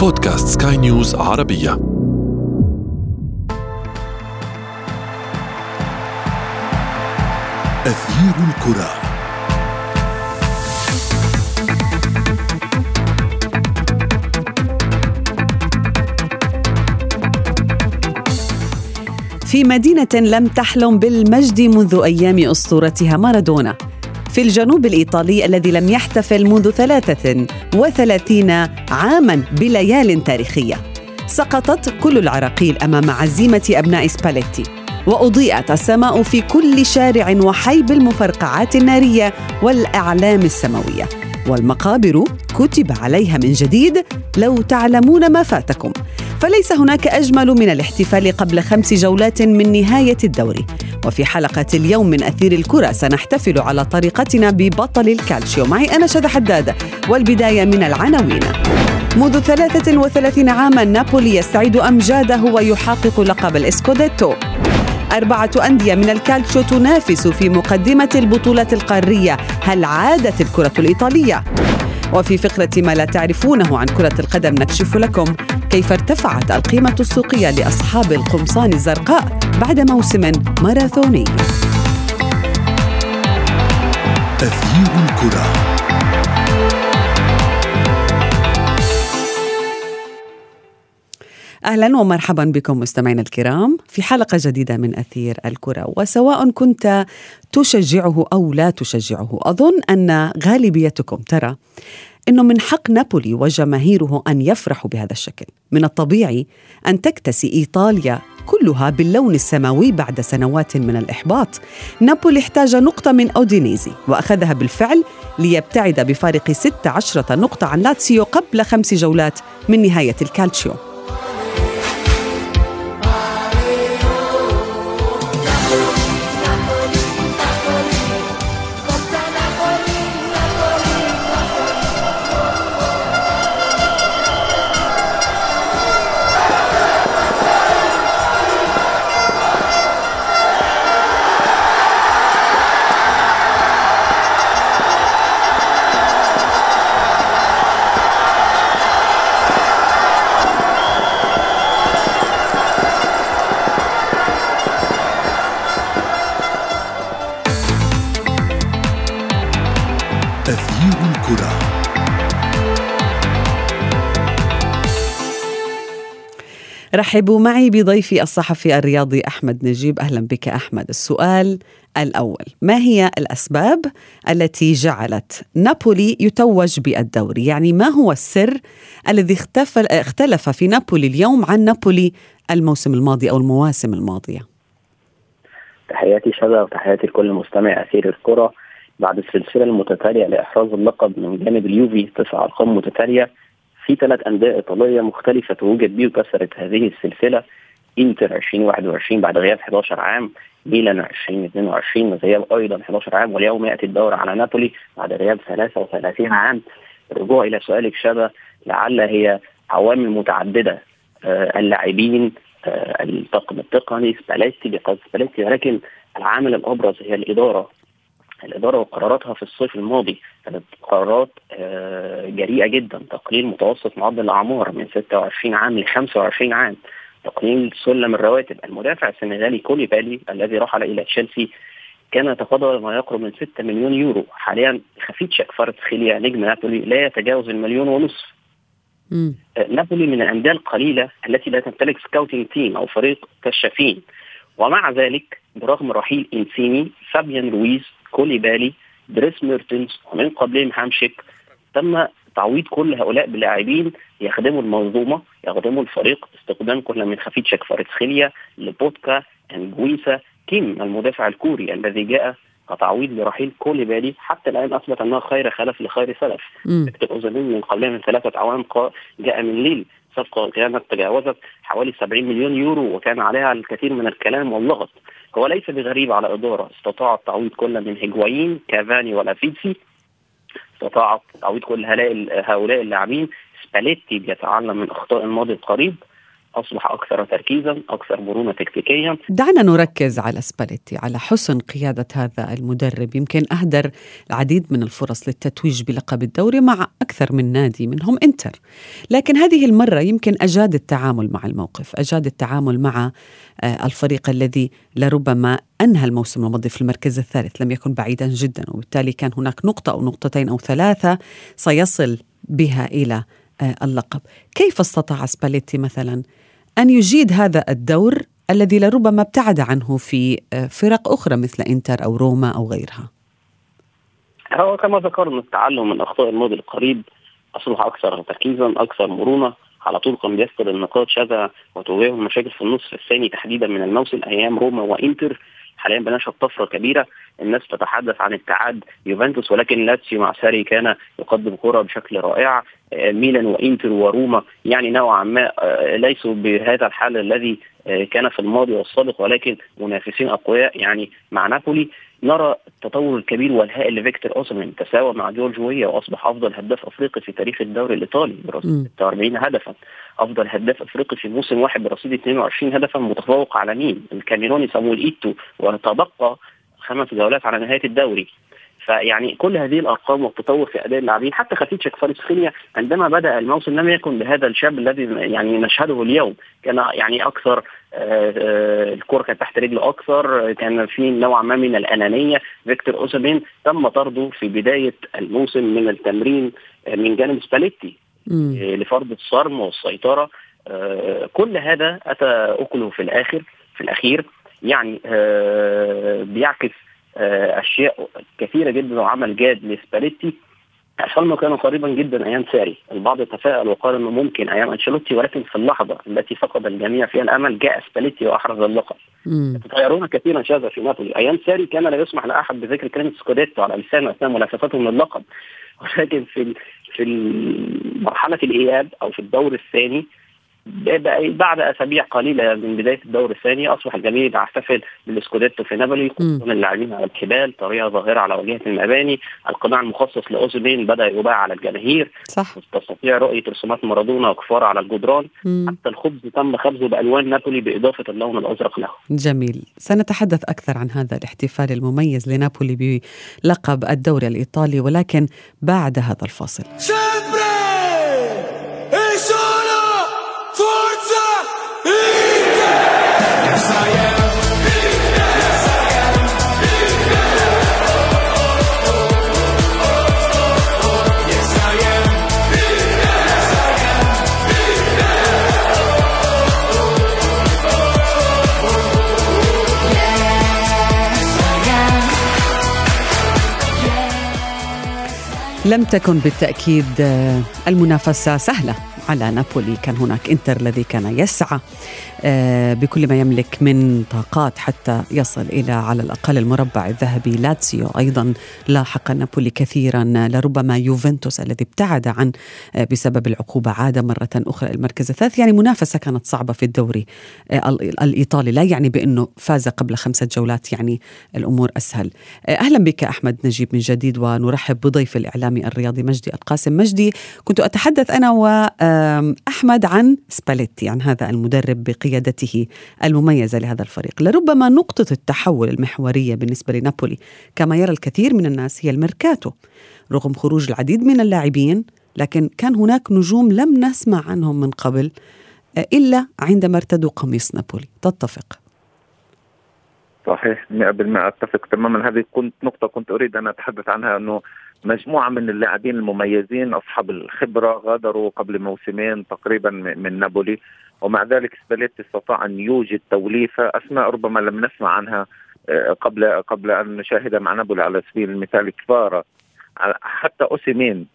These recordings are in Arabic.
بودكاست سكاي نيوز عربية. أثير الكرة. في مدينة لم تحلم بالمجد منذ أيام أسطورتها مارادونا. في الجنوب الإيطالي الذي لم يحتفل منذ 33 عاما بليال تاريخية. سقطت كل العراقيل أمام عزيمة أبناء سباليتي وأضيئت السماء في كل شارع وحي بالمفرقعات النارية والأعلام السماوية. والمقابر كتب عليها من جديد لو تعلمون ما فاتكم فليس هناك أجمل من الاحتفال قبل خمس جولات من نهاية الدوري وفي حلقة اليوم من أثير الكرة سنحتفل على طريقتنا ببطل الكالتشيو معي أنا شذى حداد والبداية من العناوين. منذ 33 عاما نابولي يستعيد أمجاده ويحقق لقب الإسكوديتو. أربعة أندية من الكالتشو تنافس في مقدمة البطولة القارية هل عادت الكرة الإيطالية؟ وفي فقرة ما لا تعرفونه عن كرة القدم نكشف لكم كيف ارتفعت القيمة السوقية لأصحاب القمصان الزرقاء. بعد موسم ماراثوني. تغيير الكرة. أهلا ومرحبا بكم مستمعينا الكرام في حلقة جديدة من أثير الكرة. وسواء كنت تشجعه أو لا تشجعه أظن أن غالبيتكم ترى إنه من حق نابولي وجماهيره أن يفرحوا بهذا الشكل. من الطبيعي أن تكتسي إيطاليا كلها باللون السماوي بعد سنوات من الإحباط. نابولي احتاج نقطة من أودينيزي وأخذها بالفعل ليبتعد بفارق 16 نقطة عن لاتسيو قبل خمس جولات من نهاية الكالتشيو. رحبوا معي بضيفي الصحفي الرياضي أحمد نجيب. أهلا بك أحمد. السؤال الأول ما هي الأسباب التي جعلت نابولي يتوج بالدوري؟ يعني ما هو السر الذي اختلف في نابولي اليوم عن نابولي الموسم الماضي أو المواسم الماضية؟ تحياتي شذا وتحياتي لكل مستمع أثير الكرة. بعد السلسله المتتالية لإحراز اللقب من جانب اليوفي تسع أرقام متتالية في ثلاث أندية إيطالية مختلفة توجت بيه وكسرت هذه السلسلة. إنتر 2021 بعد غياب 11 عام ميلان 2022 وغياب أيضا 11 عام واليوم يأتي الدور على نابولي بعد غياب 33 عام. الرجوع إلى سؤالك شبه لعل هي عوامل متعددة آه اللاعبين آه الطاقم التقني سباليتي بقصد سباليتي ولكن العامل الأبرز هي الإدارة. الإدارة وقراراتها في الصيف الماضي كانت قرارات آه، جريئة جدا. تقليل متوسط معدل الأعمار من 26 عام ل 25 عام. تقليل سلم الرواتب. المدافع السنغالي كولي بالي الذي رحل إلى تشيلسي كان يتقاضى ما يقرب من 6 مليون يورو. حاليا خفيتشا كفاراتسخيليا نجم نابولي لا يتجاوز المليون ونصف. آه، نابولي من الأندية القليلة التي لا تمتلك scouting team أو فريق كشافين. ومع ذلك برغم رحيل إنسيني فابيان رويز كوليبالي دريس ميرتنز ومن قبلهم هامشيك. تم تعويض كل هؤلاء بلاعبين يخدموا المنظومة يخدموا الفريق استخدام كل من خفيتشا كفاراتسخيليا لوبوتكا انجويسا كيم المدافع الكوري الذي جاء كتعويض لرحيل كوليبالي. حتى الآن أثبت انها خير خلف لخير سلف. أوسيمين من قبلها من ثلاثة اعوام جاء من ليل صفقة كانت تجاوزت حوالي 70 مليون يورو وكان عليها الكثير من الكلام واللغط. هو ليس بغريب على إدارة. استطاعت تعويض كل من هيجوايين كافاني ولافيتزي. استطاعت تعويض كل هؤلاء اللاعبين. سباليتي بيتعلم من أخطاء الماضي القريب أصبح أكثر تركيزا أكثر مرونة تكتيكيا. دعنا نركز على سباليتي على حسن قيادة هذا المدرب. يمكن أهدر العديد من الفرص للتتويج بلقب الدوري مع أكثر من نادي منهم إنتر. لكن هذه المرة يمكن أجاد التعامل مع الموقف أجاد التعامل مع آه، الفريق الذي لربما أنهى الموسم الماضي في المركز الثالث لم يكن بعيدا جدا. وبالتالي كان هناك نقطة أو نقطتين أو ثلاثة سيصل بها إلى اللقب. كيف استطاع سباليتي مثلا أن يجيد هذا الدور الذي لربما ابتعد عنه في آه، فرق أخرى مثل إنتر أو روما أو غيرها؟ هو كما ذكرنا التعلم من أخطاء الماضي القريب أصبح أكثر تركيزا أكثر مرونة. على طول كان بيفقد النقاط شذا وتواجهه مشاكل في النصف الثاني تحديدا من الموسم أيام روما وإنتر. حاليا بنشهد طفرة كبيرة الناس تتحدث عن ابتعاد يوفنتوس ولكن لاتسيو مع ساري كان يقدم كرة بشكل رائع. آه، ميلان وإنتر وروما يعني نوعا ما آه، ليسوا بهذا الحال الذي آه، كان في الماضي والسابق ولكن منافسين أقوياء يعني مع نابولي. نرى التطور الكبير والهائل لفيكتور اوسمان تساوى مع جورج ويا وأصبح أفضل هداف أفريقي في تاريخ الدوري الإيطالي برصيد 46 هدفا. أفضل هداف أفريقي في موسم واحد برصيد 22 هدفا متفوق على مين؟ الكاميروني صامويل إيتو وتبقى خمس جولات على نهاية الدوري. فيعني كل هذه الأرقام والتطور في أداء اللاعبين حتى خفيتشا كفاراتسخيليا عندما بدأ الموسم لم يكن بهذا الشاب الذي يعني نشهده اليوم. كان يعني أكثر آه، آه، الكرة كانت تحت رجله أكثر كان في نوع ما من الأنانية. فيكتور أوسيمين تم طرده في بداية الموسم من التمرين آه، من جانب سباليتي لفرض الصرامة والسيطرة. كل هذا أتى أكله في الآخر في الأخير. يعني بيعكس أشياء كثيرة جدا وعمل جاد لسباليتي حصلنا كانوا قريبا جدا أيام ساري، البعض يتفائل وقال إنه ممكن أيام أنشيلوتي ولكن في اللحظة التي فقد الجميع فيها الأمل جاء سباليتي وأحرز اللقب. يتغيرون كثيرا شاذا في نابولي، أيام ساري كان لا يسمح لأحد بذكر كلمة سكوديتو على لسانه اثناء منافسته من اللقب. ولكن في في مرحلة الإياب أو في الدور الثاني بعد أسابيع قليلة من بداية الدور الثاني أصبح الجميع يحتفل بالسكوديتو في نابولي يكون اللاعبين على الجبال طريقه ظاهرة على واجهه المباني. القناع المخصص لاوزبين بدأ يباع على الجماهير. صح. تستطيع رؤية رسومات مارادونا وكفار على الجدران. مم. حتى الخبز تم خبزه بألوان نابولي بإضافة اللون الأزرق له. جميل. سنتحدث أكثر عن هذا الاحتفال المميز لنابولي بلقب الدوري الإيطالي ولكن بعد هذا الفاصل. لم تكن بالتأكيد آه، المنافسة سهلة. على نابولي. كان هناك إنتر الذي كان يسعى آه، بكل ما يملك من طاقات حتى يصل إلى على الأقل المربع الذهبي لاتسيو. أيضا لاحق نابولي كثيرا لربما يوفنتوس الذي ابتعد عن آه، بسبب العقوبة. عاد مرة أخرى المركز الثالث. يعني منافسة كانت صعبة في الدوري آه، الإيطالي. لا يعني بأنه فاز قبل خمسة جولات يعني الأمور أسهل. أهلا بك أحمد نجيب من جديد ونرحب بالضيف الإعلامي الرياضي مجدي القاسم. مجدي كنت أتحدث أنا واحمد عن سباليتي عن هذا المدرب بقيادة قيادته المميزة لهذا الفريق. لربما نقطة التحول المحورية بالنسبة لنابولي كما يرى الكثير من الناس هي الميركاتو. رغم خروج العديد من اللاعبين لكن كان هناك نجوم لم نسمع عنهم من قبل آه، إلا عندما ارتدوا قميص نابولي. تتفق. صحيح 100% أتفق تماما. هذه كنت نقطة كنت أريد أن أتحدث عنها أنه مجموعة من اللاعبين المميزين أصحاب الخبرة غادروا قبل موسمين تقريبا من نابولي ومع ذلك سباليتي استطاع أن يوجد توليفة أسماء ربما لم نسمع عنها آه، قبل قبل أن نشاهد مع نابولي على سبيل المثال كفاره حتى أوسيمين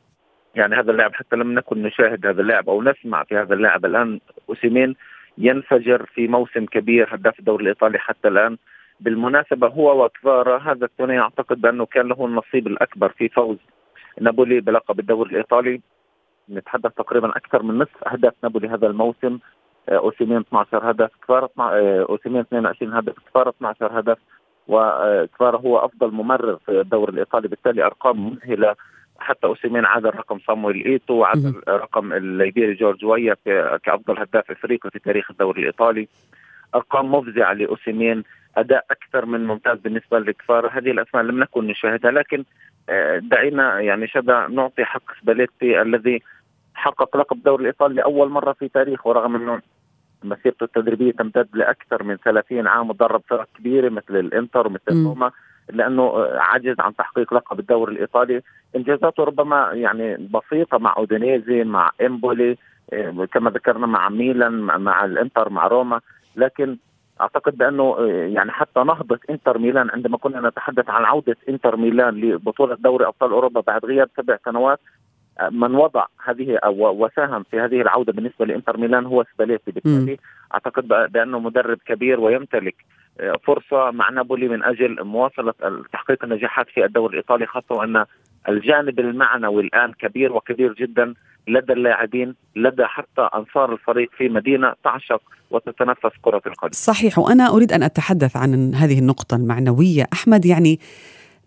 يعني هذا اللاعب حتى لم نكن نشاهد هذا اللاعب أو نسمع في هذا اللاعب الآن أوسيمين ينفجر في موسم كبير هداف الدوري الإيطالي حتى الآن. بالمناسبة هو وكفارا هذا الثنائي أعتقد بأنه كان له النصيب الأكبر في فوز نابولي بلقب الدوري الإيطالي. نتحدث تقريبا أكثر من نصف أهداف نابولي هذا الموسم. آه، أوسيمين 12 هدف كفارا آه، أوسيمين 22 هدف كفارا 12 هدف. وكفارا هو أفضل ممرر في الدوري الإيطالي بالتالي أرقام مذهلة. حتى أوسيمين عادل رقم صامويل إيتو وعادل رقم الليبيري جورج ويا كأفضل هداف إفريقي في تاريخ الدوري الإيطالي. أرقام مفزعة لأوسيمين. أداء أكثر من ممتاز بالنسبة لكفارا. هذه الأسماء لم نكن نشاهدها لكن آه، دعينا يعني شبه نعطي حق سباليتي الذي حقق لقب الدوري الإيطالي لأول مرة في تاريخه رغم أنه مسيرته التدريبية تمتد لأكثر من 30 عام ودرب فرق كبيرة مثل الإنتر ومثل روما إلا أنه عجز عن تحقيق لقب الدوري الإيطالي. إنجازاته ربما يعني بسيطة مع أودينيزي مع امبولي آه، كما ذكرنا مع ميلان مع الإنتر مع روما لكن أعتقد بأنه آه، يعني حتى نهضة إنتر ميلان عندما كنا نتحدث عن عودة إنتر ميلان لبطولة دوري أبطال أوروبا بعد غياب سبع سنوات من وضع هذه أو وساهم في هذه العودة بالنسبة لإنتر ميلان هو سباليتي. بالتالي أعتقد بأنه مدرب كبير ويمتلك آه، فرصة مع نابولي من أجل مواصلة تحقيق النجاحات في الدوري الإيطالي خاصة وأن الجانب المعنوي الآن كبير وكبير جدا لدى اللاعبين لدى حتى أنصار الفريق في مدينة تعشق وتتنفس كرة القدم. صحيح وأنا أريد أن أتحدث عن هذه النقطة المعنوية، أحمد يعني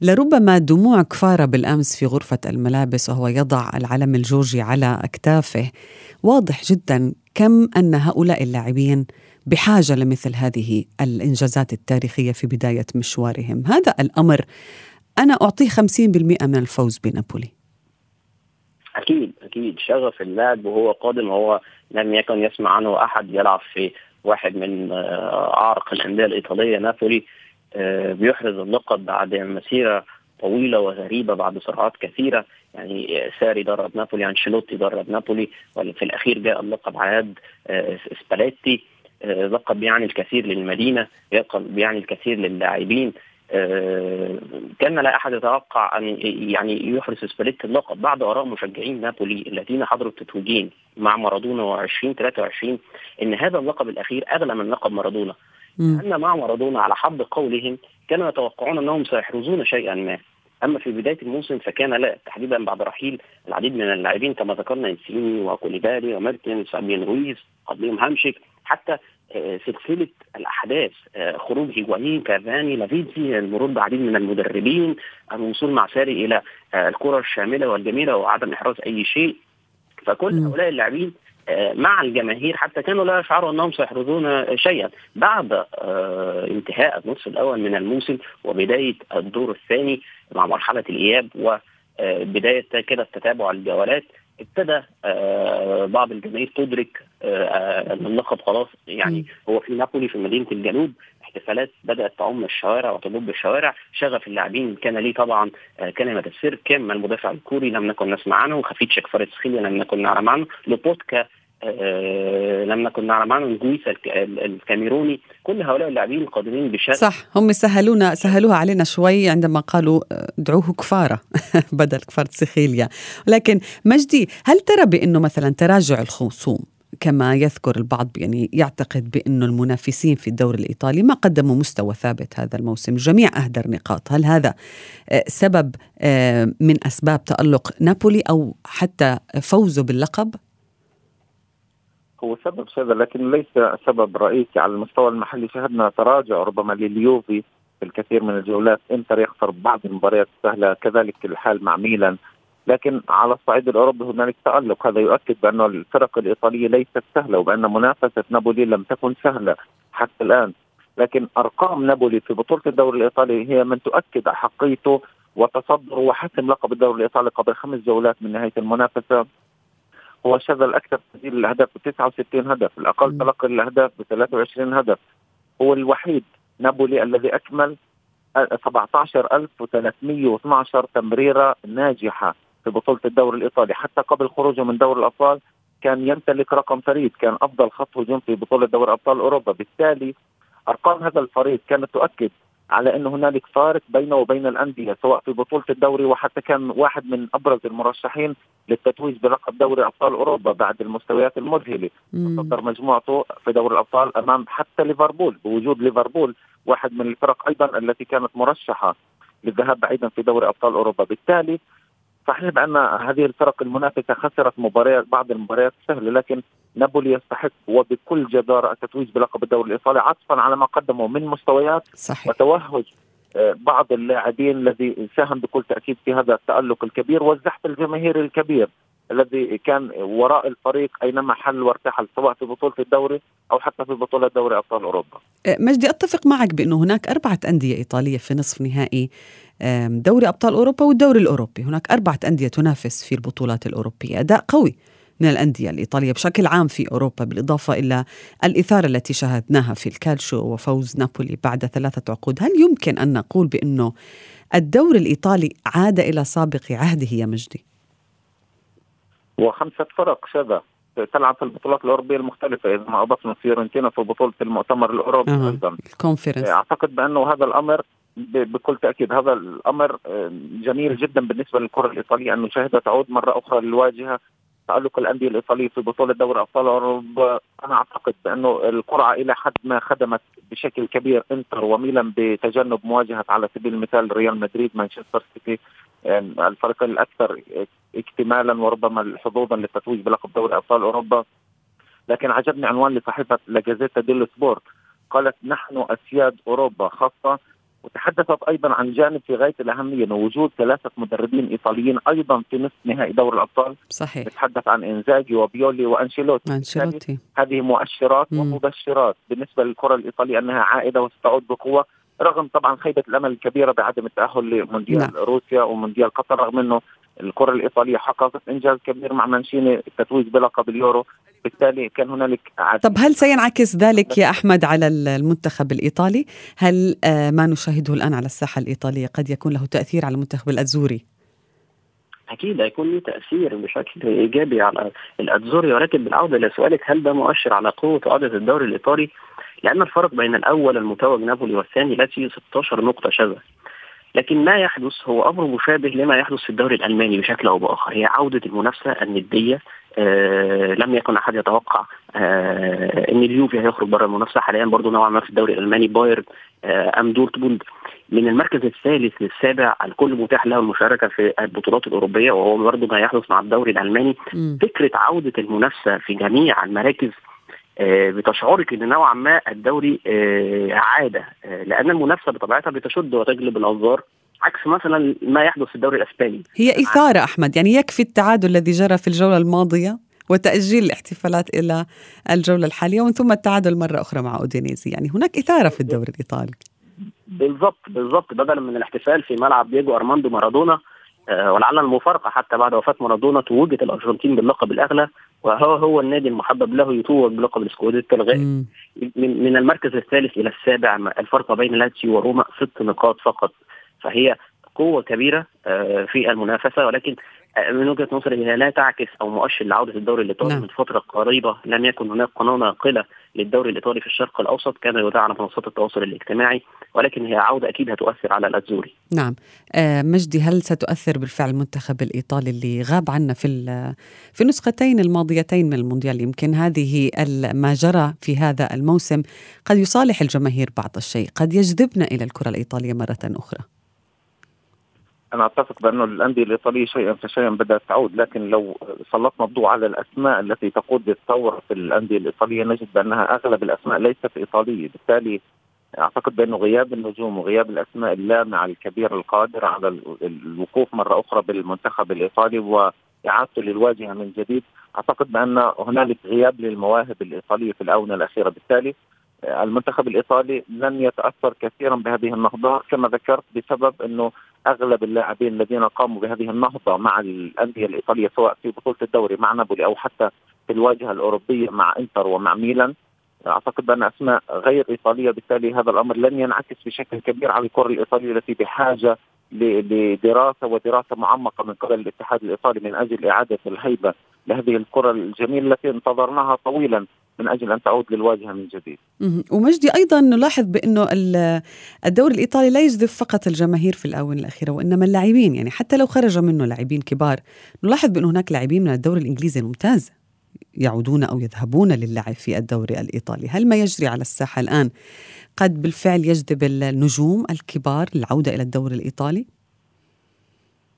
لربما دموع كفارة بالأمس في غرفة الملابس وهو يضع العلم الجورجي على أكتافه. واضح جدا كم أن هؤلاء اللاعبين بحاجة لمثل هذه الإنجازات التاريخية في بداية مشوارهم. هذا الأمر أنا أعطيه 50% من الفوز بنابولي. أكيد أكيد. شغف اللاعب وهو قادم هو لم يكن يسمع عنه أحد. يلعب في واحد من آه، أعرق الأندية الإيطالية نابولي. آه، بيحرز اللقب بعد مسيرة طويلة وغريبة بعد صراعات كثيرة. يعني ساري درب نابولي أنشيلوتي درب نابولي وفي الأخير جاء اللقب على يد آه، سباليتي. آه، لقب يعني الكثير للمدينة لقب يعني الكثير للاعبين. كان لا أحد يتوقع أن يعني يحرز سباليتي اللقب. بعد آراء مشجعين نابولي الذين حضروا التتويجين مع مارادونا و20 23 إن هذا اللقب الأخير أغلى من لقب مارادونا. لأن مع مارادونا على حد قولهم كانوا يتوقعون أنهم سيحرزون شيئا ما. أما في بداية الموسم فكان لا تحديدا بعد رحيل العديد من اللاعبين كما ذكرنا إنسيني وكوليبالي وميرتنز فابيان رويز قبلهم همشك حتى آه، سلسلة الأحداث آه، خروج هيغوانين كافاني لافيتي المرور بعديد من المدربين الوصول مع ساري إلى آه، الكرة الشاملة والجميلة وعدم إحراز أي شيء. فكل هؤلاء اللاعبين آه، مع الجماهير حتى كانوا لا يشعروا أنهم سيحرزون شيئا. بعد آه، انتهاء النصف الأول من الموسم وبداية الدور الثاني مع مرحلة الإياب وبدايه كده تتابع الجولات ابتدى آه، بعض الجماهير تدرك إن اللقب خلاص يعني هو في نابولي في مدينة الجنوب احتفالات بدأت تعم الشوارع وتضب الشوارع شغف اللاعبين كان ليه طبعا آه، كلمه السر كم المدافع الكوري لم نكن نسمع عنه خفيتشك فارتسخيليا لم نكن نعلم عنه لوبوتكا آه لم نكن نعلم عنه نجويسا الكاميروني كل هؤلاء اللاعبين قادمين بشكل صح هم سهلونا سهلوها علينا شوي عندما قالوا آه، دعوه كفارة بدل كفارة سخيليا لكن مجدي هل ترى بأنه مثلا تراجع الخصوم كما يذكر البعض يعني يعتقد بأن المنافسين في الدوري الإيطالي ما قدموا مستوى ثابت هذا الموسم الجميع أهدر نقاط هل هذا آه، سبب من أسباب تألق نابولي أو حتى فوزه باللقب؟ هو سبب هذا لكن ليس سبب رئيسي على المستوى المحلي. شهدنا تراجع ربما لليوفي في الكثير من الجولات. إنتر يخسر بعض المباريات السهلة كذلك الحال مع ميلان. لكن على الصعيد الأوروبي هنالك تألق. هذا يؤكد بأن الفرق الإيطالية ليست سهلة وبأن منافسة نابولي لم تكن سهلة حتى الآن. لكن أرقام نابولي في بطولة الدوري الإيطالي هي من تؤكد احقيته وتصدره وحسم لقب الدوري الإيطالي قبل خمس جولات من نهاية المنافسة. هو شغل الاكثر تسجيل الأهداف ب 69 هدف، الأقل تلقي الأهداف ب 23 هدف. هو الوحيد نابولي الذي أكمل 17312 تمريرة ناجحة في بطولة الدوري الإيطالي. حتى قبل خروجه من دوري الأبطال كان يمتلك رقم فريد كان أفضل خط هجوم في بطولة دوري أبطال أوروبا. بالتالي أرقام هذا الفريق كانت تؤكد على أن هنالك فارق بينه وبين الأندية سواء في بطولة الدوري وحتى كان واحد من أبرز المرشحين للتتويج بلقب دوري أبطال أوروبا بعد المستويات المذهلة. تصدر مجموعته في دوري الأبطال أمام حتى ليفربول بوجود ليفربول واحد من الفرق أيضا التي كانت مرشحة للذهاب بعيدا في دوري أبطال أوروبا. بالتالي صحيح بأن هذه الفرق المنافسة خسرت مباريات بعض المباريات السهله لكن نابولي يستحق وبكل جدارة التتويج بلقب الدوري الإيطالي عطفا على ما قدمه من مستويات صحيح. وتوهج بعض اللاعبين الذي ساهم بكل تأكيد في هذا التألق الكبير والزحف الجماهيري الكبير الذي كان وراء الفريق أينما حل وارتحل سواء في بطولة الدوري أو حتى في بطولة دوري أبطال أوروبا. مجدي أتفق معك بأنه هناك أربعة أندية إيطالية في نصف نهائي دوري أبطال أوروبا والدوري الأوروبي، هناك أربعة أندية تنافس في البطولات الأوروبية، أداء قوي من الأندية الإيطالية بشكل عام في أوروبا بالإضافة إلى الإثارة التي شاهدناها في الكالشو وفوز نابولي بعد ثلاثة عقود. هل يمكن أن نقول بأنه الدوري الإيطالي عاد إلى سابق عهده يا مجدي؟ وخمسة فرق شذا. تلعب في البطولات الأوروبية المختلفة إذا ما أضفنا فيورنتينا في بطولة المؤتمر الأوروبي أه. أيضا. الكونفرنس. أعتقد بأنه هذا الأمر بكل تأكيد. هذا الأمر آه، جميل جدا بالنسبة للكرة الإيطالية أن نشاهدها تعود مرة أخرى للواجهة تألق الأندية الإيطالية في بطولة دوري أبطال أوروبا. أنا أعتقد بأنه القرعة إلى حد ما خدمت بشكل كبير إنتر وميلان بتجنب مواجهة على سبيل المثال ريال مدريد مانشستر سيتي الفريقين الأكثر اكتمالا وربما حظوظا للتتويج بلقب دوري أبطال أوروبا. لكن عجبني عنوان لصحيفة لاجازيتا ديل سبورت. قالت نحن أسياد أوروبا خاصة وتحدثت أيضا عن جانب في غاية الأهمية إنه وجود ثلاثة مدربين إيطاليين أيضا في نصف نهائي دوري الأبطال صحيح تتحدث عن إنزاجي وبيولي وأنشيلوتي أنشيلوتي هذه مؤشرات مم. ومبشرات بالنسبة للكرة الإيطالية أنها عائدة وستعود بقوة رغم طبعا خيبة الأمل الكبيرة بعدم التأهل لمونديال نعم. روسيا ومونديال قطر رغم إنه الكرة الإيطالية حققت إنجاز كبير مع مانشيني التتويج بلقب اليورو بالتالي كان هنالك عدد طب هل سينعكس ذلك يا أحمد على المنتخب الإيطالي؟ هل آه، ما نشاهده الآن على الساحة الإيطالية قد يكون له تأثير على المنتخب الازوري؟ أكيد هيكون له تأثير بشكل إيجابي على الازوري ولكن بالعودة لسؤالك هل ده مؤشر على قوة وعوده الدوري الإيطالي؟ لأن الفرق بين الأول المتوج نابولي والثاني لا 16 نقطة شاذه لكن ما يحدث هو أمر مشابه لما يحدث في الدوري الألماني بشكل أو بآخر. هي عودة المنافسة الندية آه لم يكن أحد يتوقع آه إن اليوفي هيخرج بره المنافسة. حاليا برضه نوعا ما في الدوري الألماني بايرن آه أم دورتموند. من المركز الثالث للسابع الكل متاح له المشاركة في البطولات الأوروبية وهو برضه ما يحدث مع الدوري الألماني. م. فكرة عودة المنافسة في جميع المراكز بتشعرك إن نوعا ما الدوري آه، عادة آه، لأن المنافسة بطبيعتها بتشد وتجلب الأنظار عكس مثلا ما يحدث في الدوري الإسباني. هي إثارة أحمد يعني يكفي التعادل الذي جرى في الجولة الماضية وتأجيل الاحتفالات إلى الجولة الحالية ومن ثم التعادل مرة أخرى مع أودينيزي. يعني هناك إثارة في الدوري الإيطالي. بالضبط بالضبط. بدلا من الاحتفال في ملعب دييغو أرماندو مارادونا آه ولعل المفارقة حتى بعد وفاة مارادونا توجت الأرجنتين باللقب الأغلى وهو هو النادي المحبب له يتوج بلقب السكوديتو الغائب من, المركز الثالث إلى السابع الفرق بين لاتسيو وروما ست نقاط فقط. فهي قوة كبيرة آه في المنافسة ولكن من وجهة نظري هي لا تعكس أو مؤشر لعودة الدوري الإيطالي نعم. من فترة قريبة لم يكن هناك قناة ناقلة للدوري الإيطالي في الشرق الأوسط كان يذاع على منصات التواصل الاجتماعي ولكن هي عودة أكيد هتؤثر على الازوري. نعم آه مجدي هل ستؤثر بالفعل المنتخب الإيطالي اللي غاب عنا في في النسختين الماضيتين من المونديال يمكن هذه ما جرى في هذا الموسم قد يصالح الجماهير بعض الشيء قد يجذبنا إلى الكرة الإيطالية مرة أخرى. أنا أتفق بأنه الأندية الإيطالية شيئا فشيئا بدأت تعود لكن لو سلطنا الضوء على الأسماء التي تقود للثوره في الأندية الإيطالية نجد بأنها أغلب الأسماء ليست إيطالية. بالتالي أعتقد بأنه غياب النجوم وغياب الأسماء اللامعه الكبيره القادره على الوقوف مرة أخرى بالمنتخب الإيطالي وإعادته للواجهة من جديد. أعتقد بأن هنالك غياب للمواهب الإيطالية في الآونة الأخيرة. بالتالي المنتخب الإيطالي لن يتأثر كثيرا بهذه النهضة. كما ذكرت بسبب أنه أغلب اللاعبين الذين قاموا بهذه النهضة مع الأندية الإيطالية سواء في بطولة الدوري مع نابولي أو حتى في الواجهة الأوروبية مع إنتر ومع ميلان أعتقد بأن أسماء غير إيطالية بالتالي هذا الأمر لن ينعكس بشكل كبير على الكرة الإيطالية التي بحاجة لدراسة ودراسة معمقة من قبل الاتحاد الإيطالي من أجل إعادة الهيبة لهذه الكرة الجميلة التي انتظرناها طويلا من أجل أن تعود للواجهة من جديد. ومجدي أيضا نلاحظ بأنه الدوري الإيطالي لا يجذب فقط الجماهير في الآونة الأخيرة وإنما اللاعبين يعني حتى لو خرج منه لاعبين كبار نلاحظ بانه هناك لاعبين من الدوري الإنجليزي الممتاز يعودون أو يذهبون للعب في الدوري الإيطالي، هل ما يجري على الساحة الآن قد بالفعل يجذب النجوم الكبار للعوده إلى الدوري الإيطالي؟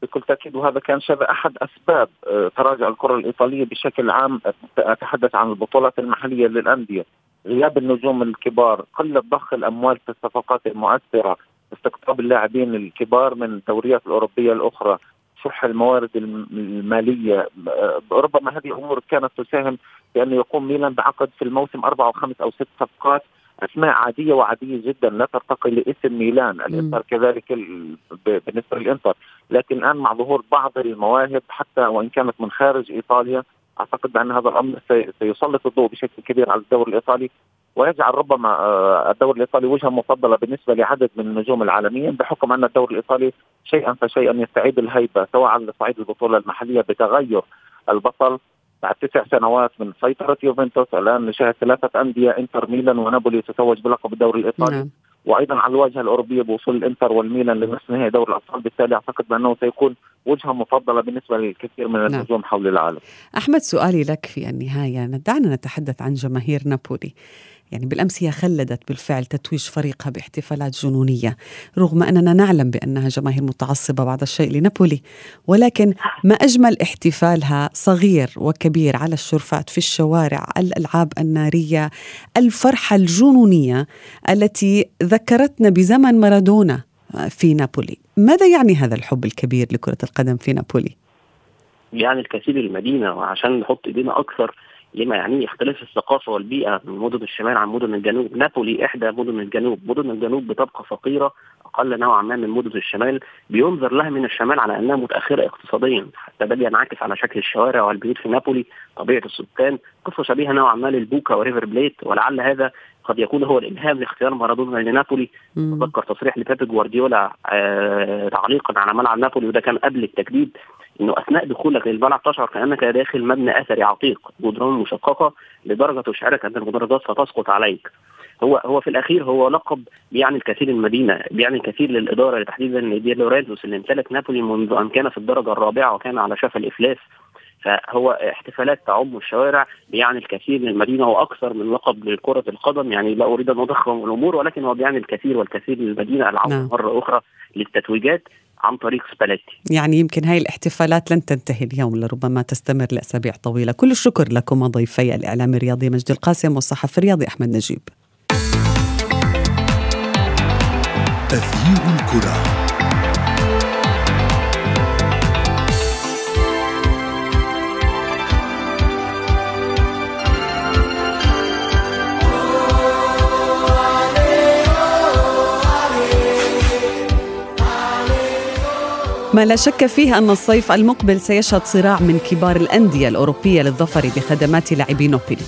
بكل تأكيد وهذا كان شبه أحد أسباب آه، تراجع الكرة الإيطالية بشكل عام. أتحدث عن البطولات المحلية للأندية. غياب النجوم الكبار قلة ضخ الأموال في الصفقات المؤثرة استقطاب اللاعبين الكبار من الدوريات الأوروبية الأخرى شح الموارد المالية. ربما هذه امور كانت تساهم بأن يقوم ميلان بعقد في الموسم أربع أو خمس أو ست صفقات. أسماء عادية وعادية جدا لا ترتقي لاسم ميلان. الإنتر كذلك بالنسبة للإنتر. لكن الآن مع ظهور بعض المواهب حتى وإن كانت من خارج إيطاليا أعتقد بأن هذا الأمر سيسلط الضوء بشكل كبير على الدوري الإيطالي ويجعل ربما آه، الدوري الإيطالي وجهة مفضلة بالنسبة لعدد من النجوم العالميين بحكم أن الدوري الإيطالي شيئا فشيئا يستعيد الهيبة سواء على صعيد البطولة المحلية بتغير البطل. بعد تسع سنوات من سيطرة يوفنتوس الآن نشاهد ثلاثة أندية إنتر ميلان ونابولي تتوج بلقب الدوري الإيطالي نعم. وأيضا على الواجهه الاوروبيه بوصول الإنتر والميلان لنصف نهائي دوري الأبطال بالتالي أعتقد بأنه سيكون وجهة مفضلة بالنسبة للكثير من. النجوم نعم. حول العالم. أحمد سؤالي لك في النهاية دعنا نتحدث عن جماهير نابولي. يعني بالأمس هي خلدت بالفعل تتويج فريقها باحتفالات جنونية رغم أننا نعلم بأنها جماهير متعصبة بعض الشيء لنابولي ولكن ما أجمل احتفالها صغير وكبير على الشرفات في الشوارع الألعاب النارية الفرحة الجنونية التي ذكرتنا بزمن مارادونا في نابولي. ماذا يعني هذا الحب الكبير لكرة القدم في نابولي؟ يعني الكثير المدينة وعشان نحط إيدينا أكثر لما يعنيه اختلاف الثقافة والبيئة من مدن الشمال عن مدن الجنوب، نابولي إحدى مدن الجنوب، مدن الجنوب بتبقى فقيرة أقل نوعا ما من مدن الشمال، بينظر لها من الشمال على أنها متأخرة اقتصاديا، حتى ده بينعكس على شكل الشوارع والبيوت في نابولي، طبيعة السكان، قصة شبيهة نوعا ما للبوكا وريفر بليت. ولعل هذا قد يكون هو الإلهام لاختيار مارادونا لنابولي. اتذكر تصريح لبيب جوارديولا آه تعليقا على ملعب نابولي وده كان قبل التجديد. إنه أثناء دخولك للملعب تشعر كأنك داخل مبنى أثري عتيق جدران مشققة لدرجة تشعرك ان المدرجات ستسقط عليك. هو هو في الأخير هو لقب بيعني الكثير للمدينة بيعني الكثير للإدارة تحديدا دي لورينزوس اللي امتلك نابولي منذ أن كان في الدرجة الرابعة وكان على شفا الإفلاس فهو احتفالات تعم الشوارع بيعني الكثير للمدينه وأكثر من لقب لكرة القدم. يعني لا أريد أن اضخم الأمور ولكن هو بيعني الكثير والكثير للمدينه العوده نعم. مرة أخرى للتتويجات عن طريق سباليتي. يعني يمكن هاي الاحتفالات لن تنتهي اليوم لربما تستمر لأسابيع طويلة. كل الشكر لكم ضيفي الإعلام الرياضي مجد القاسم والصحفي الرياضي أحمد نجيب. تغيير الكرة. ما لا شك فيه أن الصيف المقبل سيشهد صراع من كبار الأندية الأوروبية للظفر بخدمات لاعبي نابولي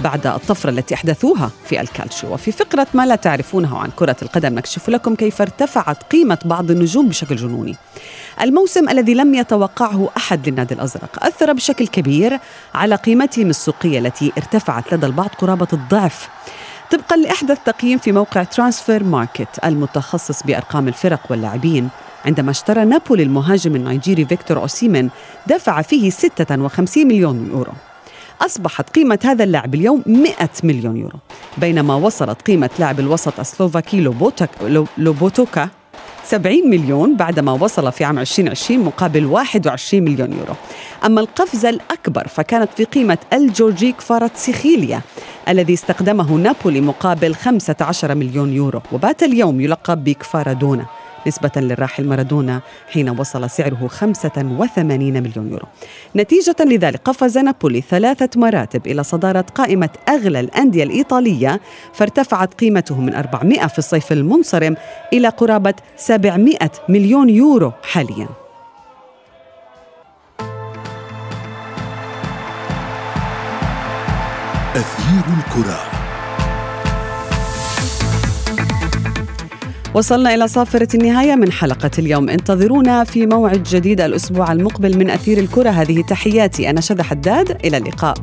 بعد الطفرة التي أحدثوها في الكالتشيو وفي فقرة ما لا تعرفونه عن كرة القدم نكشف لكم كيف ارتفعت قيمة بعض النجوم بشكل جنوني. الموسم الذي لم يتوقعه أحد للنادي الأزرق أثر بشكل كبير على قيمتهم السوقية التي ارتفعت لدى البعض قرابة الضعف. طبقا لأحدث تقييم في موقع ترانسفير ماركت المتخصص بأرقام الفرق واللاعبين عندما اشترى نابولي المهاجم النيجيري فيكتور أوسيمن دفع فيه 56 مليون يورو. أصبحت قيمة هذا اللاعب اليوم 100 مليون يورو. بينما وصلت قيمة لاعب الوسط السلوفاكي لوبوتكا 70 مليون بعدما وصل في عام 2020 مقابل 21 مليون يورو. أما القفزة الأكبر فكانت في قيمة الجورجي كفاراتسيخيليا الذي استقدمه نابولي مقابل 15 مليون يورو. وبات اليوم يلقب بكفارادونا نسبة للراحل مارادونا حين وصل سعره 85 مليون يورو. نتيجة لذلك قفز نابولي ثلاثة مراتب إلى صدارة قائمة أغلى الأندية الإيطالية فارتفعت قيمته من 400 في الصيف المنصرم إلى قرابة 700 مليون يورو حالياً. أثير الكرة. وصلنا إلى صافرة النهاية من حلقة اليوم. انتظرونا في موعد جديد الأسبوع المقبل من أثير الكرة. هذه تحياتي. أنا شذى حداد. إلى اللقاء.